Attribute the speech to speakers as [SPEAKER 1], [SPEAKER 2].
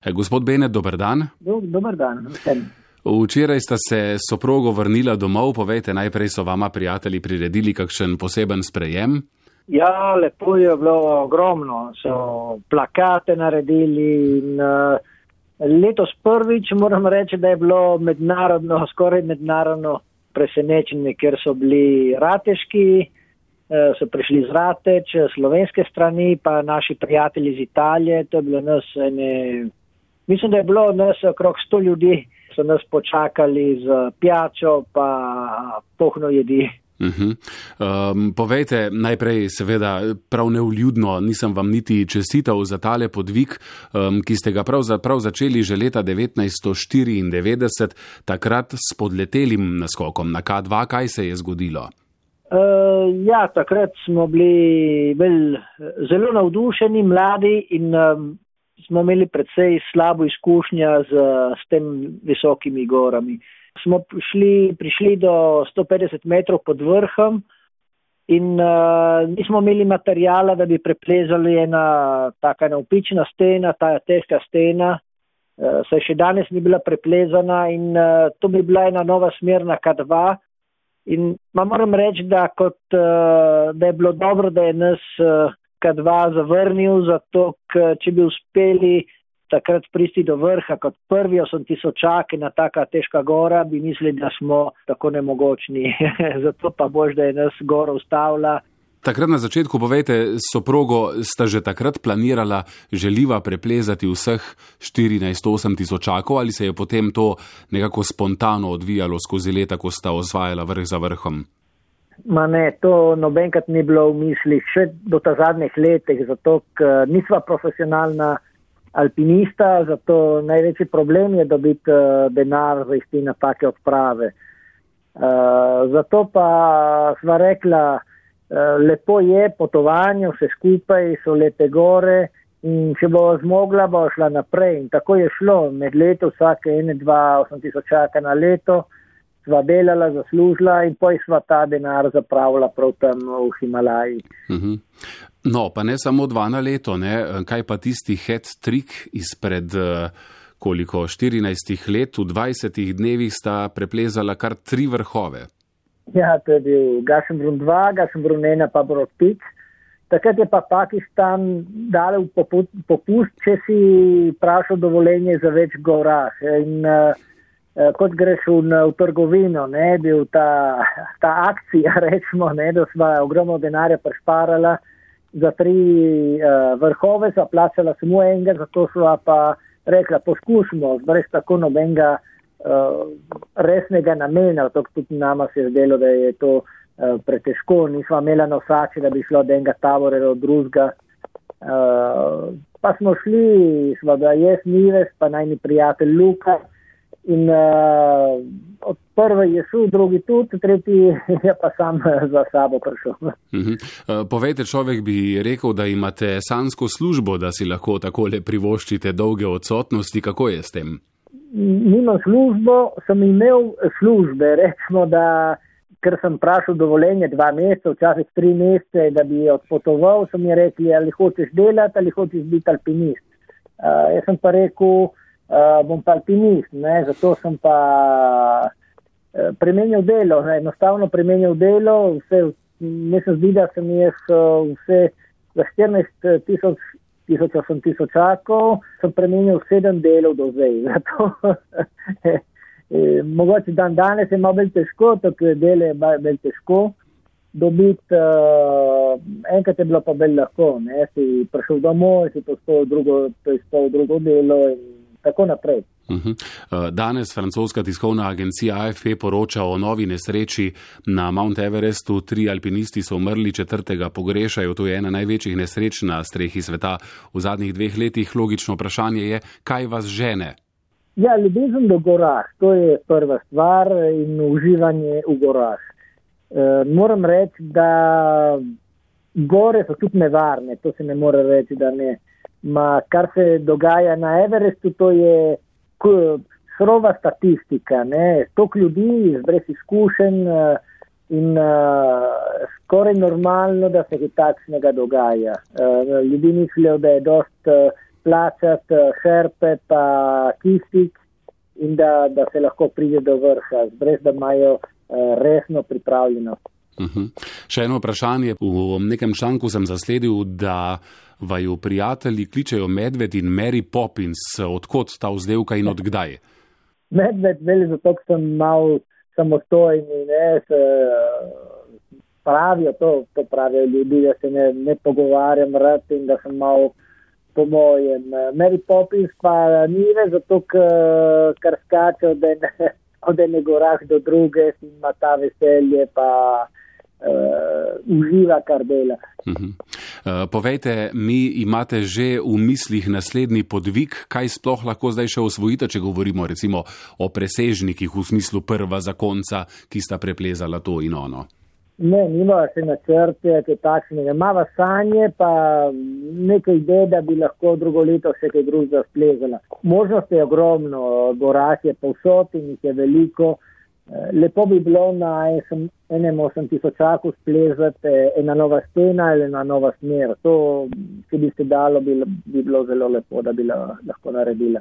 [SPEAKER 1] Gospod Benet, dober dan.
[SPEAKER 2] Do, dober dan. Vsem.
[SPEAKER 1] Včeraj sta se soprogo vrnila domov, povejte, najprej so vama prijatelji priredili kakšen poseben sprejem.
[SPEAKER 2] Ja, lepo je bilo ogromno. So plakate naredili in uh, letos prvič moram reči, da je bilo mednarodno, skoraj mednarodno presenečenje, ker so bili rateški, uh, so prišli z rateč, slovenske strani, pa naši prijatelji iz Italije. To je bilo nas ene, mislim, da je bilo nas okrog sto ljudi, so nas počakali z pijačo, pa pohno jedi.
[SPEAKER 1] Uh -huh. um, povejte najprej, seveda, prav neuljudno, nisem vam niti čestital za tale podvig, um, ki ste ga pravzaprav začeli že leta 1994, takrat s podletelim naskokom na K2. Kaj se je zgodilo?
[SPEAKER 2] Uh, ja, takrat smo bili bil, zelo navdušeni, mladi in um, smo imeli predvsej slabo izkušnja z, s tem visokimi gorami. Smo prišli, prišli do 150 metrov pod vrhom in uh, nismo imeli materijala, da bi preplezali ena taka naupična stena, ta težka stena, uh, saj še danes ni bila preplezana in uh, to bi bila ena nova smer na K2. In moram reči, da, kot, uh, da je bilo dobro, da je nas uh, K2 zavrnil, zato če bi uspeli takrat pristi do vrha kot prvi osem tisočaki na taka težka gora, bi mislili, da smo tako nemogočni. Zato pa bož, da je nas gora ustavila.
[SPEAKER 1] Takrat na začetku, povejte, soprogo sta že takrat planirala, želiva preplezati vseh 14-8 tisočakov ali se je potem to nekako spontano odvijalo skozi leta, ko sta osvajala vrh za vrhom?
[SPEAKER 2] Ma ne, to nobenkrat ni bilo v mislih, še do ta zadnjih letih, zato ker nisva profesionalna alpinista, zato največji problem je dobiti uh, denar za isti napake odprave. Uh, zato pa sva rekla, uh, lepo je potovanje, vse skupaj so lepe gore in če bo zmogla, bo šla naprej. In tako je šlo med leto, vsake ene, dva, osem tisočaka na leto, sva delala, zaslužila in poj sva ta denar zapravila prav tam v Himalaji. Uh mhm. -huh.
[SPEAKER 1] No, pa ne samo dva na leto, ne? kaj pa tisti head trick izpred eh, koliko 14 let, v 20 dnevih sta preplezala kar tri vrhove.
[SPEAKER 2] Ja, to je bil Gašenbrun 2, Gašenbrun 1 pa Brodpic. Takrat je pa Pakistan dal popust, če si prašal dovoljenje za več gorah. In uh, kot greš v, v trgovino, ne, bil ta, ta akcija, rečemo, ne, da smo ogromno denarja prešparala za tri uh, vrhove, so plačala samo enega, zato so pa rekla, poskusimo, brez tako nobenega uh, resnega namena, to tudi nama se je zdelo, da je to uh, pretežko, nismo imela nosače, da bi šlo od enega tabora do drugega. Uh, pa smo šli, smo da jaz Nives, pa najni prijatelj Luka in uh, od prve je šel, drugi tudi, tretji je pa sam za sabo prišel. Uh
[SPEAKER 1] -huh. uh, povejte, človek bi rekel, da imate sansko službo, da si lahko takole privoščite dolge odsotnosti. Kako je s tem?
[SPEAKER 2] Nimam službo, sem imel službe, rečemo, da ker sem prašal dovoljenje dva meseca, včasih tri mesece, da bi odpotoval, so mi rekli, ali hočeš delati ali hočeš biti alpinist. Uh, jaz sem pa rekel, uh, bom pa alpinist, ne? zato sem pa uh, premenil delo, ne? enostavno premenil delo, vse, ne se zdi, da sem jaz uh, vse za 14 tisoč, tisoč, 8 tisočakov, sem premenil 7 delov do zdaj. Zato, mogoče dan danes je malo bolj težko, tako je delo je bolj težko. Dobiti, uh, enkrat je bilo pa bolj lahko, ne, si prišel domov, si to spal drugo, to je spal drugo delo in tako naprej.
[SPEAKER 1] Mhm. Eh, danes francoska tiskovna agencija AFP poroča o novi nesreči na Mount Everestu. Tri alpinisti so umrli, četrtega pogrešajo. To je ena največjih nesreč na strehi sveta v zadnjih dveh letih. Logično vprašanje je, kaj vas žene?
[SPEAKER 2] Ja, ljubezen do gorah, to je prva stvar in uživanje v gorah. E, moram reči, da gore so tudi nevarne, to se ne more reči, da ne. Ma, kar se dogaja na Everestu, to je surova statistika. Stok ljudi brez izkušenj eh, in uh, skoraj normalno, da se kaj takšnega dogaja. Uh, ljudi mislijo, da je dost uh, plačati šerpe pa kistik in da, da se lahko pride do vrha, brez da imajo resno pripravljenost.
[SPEAKER 1] Uh mhm. -huh. Še eno vprašanje. V nekem članku sem zasledil, da vaju prijatelji kličejo Medved in Mary Poppins. Odkot ta vzdevka in odkdaj?
[SPEAKER 2] Medved, veli zato, ker sem mal samostojni, ne, se, pravijo to, to pravijo ljudi, da se ne, ne pogovarjam rad in da sem mal po mojem. Mary Poppins pa ni več zato, ker skače od ene, gorah do druge in ima ta veselje pa uživa, kar dela. Uh -huh.
[SPEAKER 1] uh, povejte, mi imate že v mislih naslednji podvig, kaj sploh lahko zdaj še osvojite, če govorimo recimo o presežnikih v smislu prva zakonca, ki sta preplezala to in ono.
[SPEAKER 2] Ne, nima se načrte, kaj takšnega. Mava sanje, pa nekaj ide, da bi lahko drugo leto še kaj drugega splezala. Možnosti je ogromno, gorak je povsod in jih je veliko. Lepo bi bilo na enem osem tisočaku splezati ena nova stena ali ena nova smer. To, če bi se dalo, bi, bi bilo zelo lepo, da bi lahko naredila.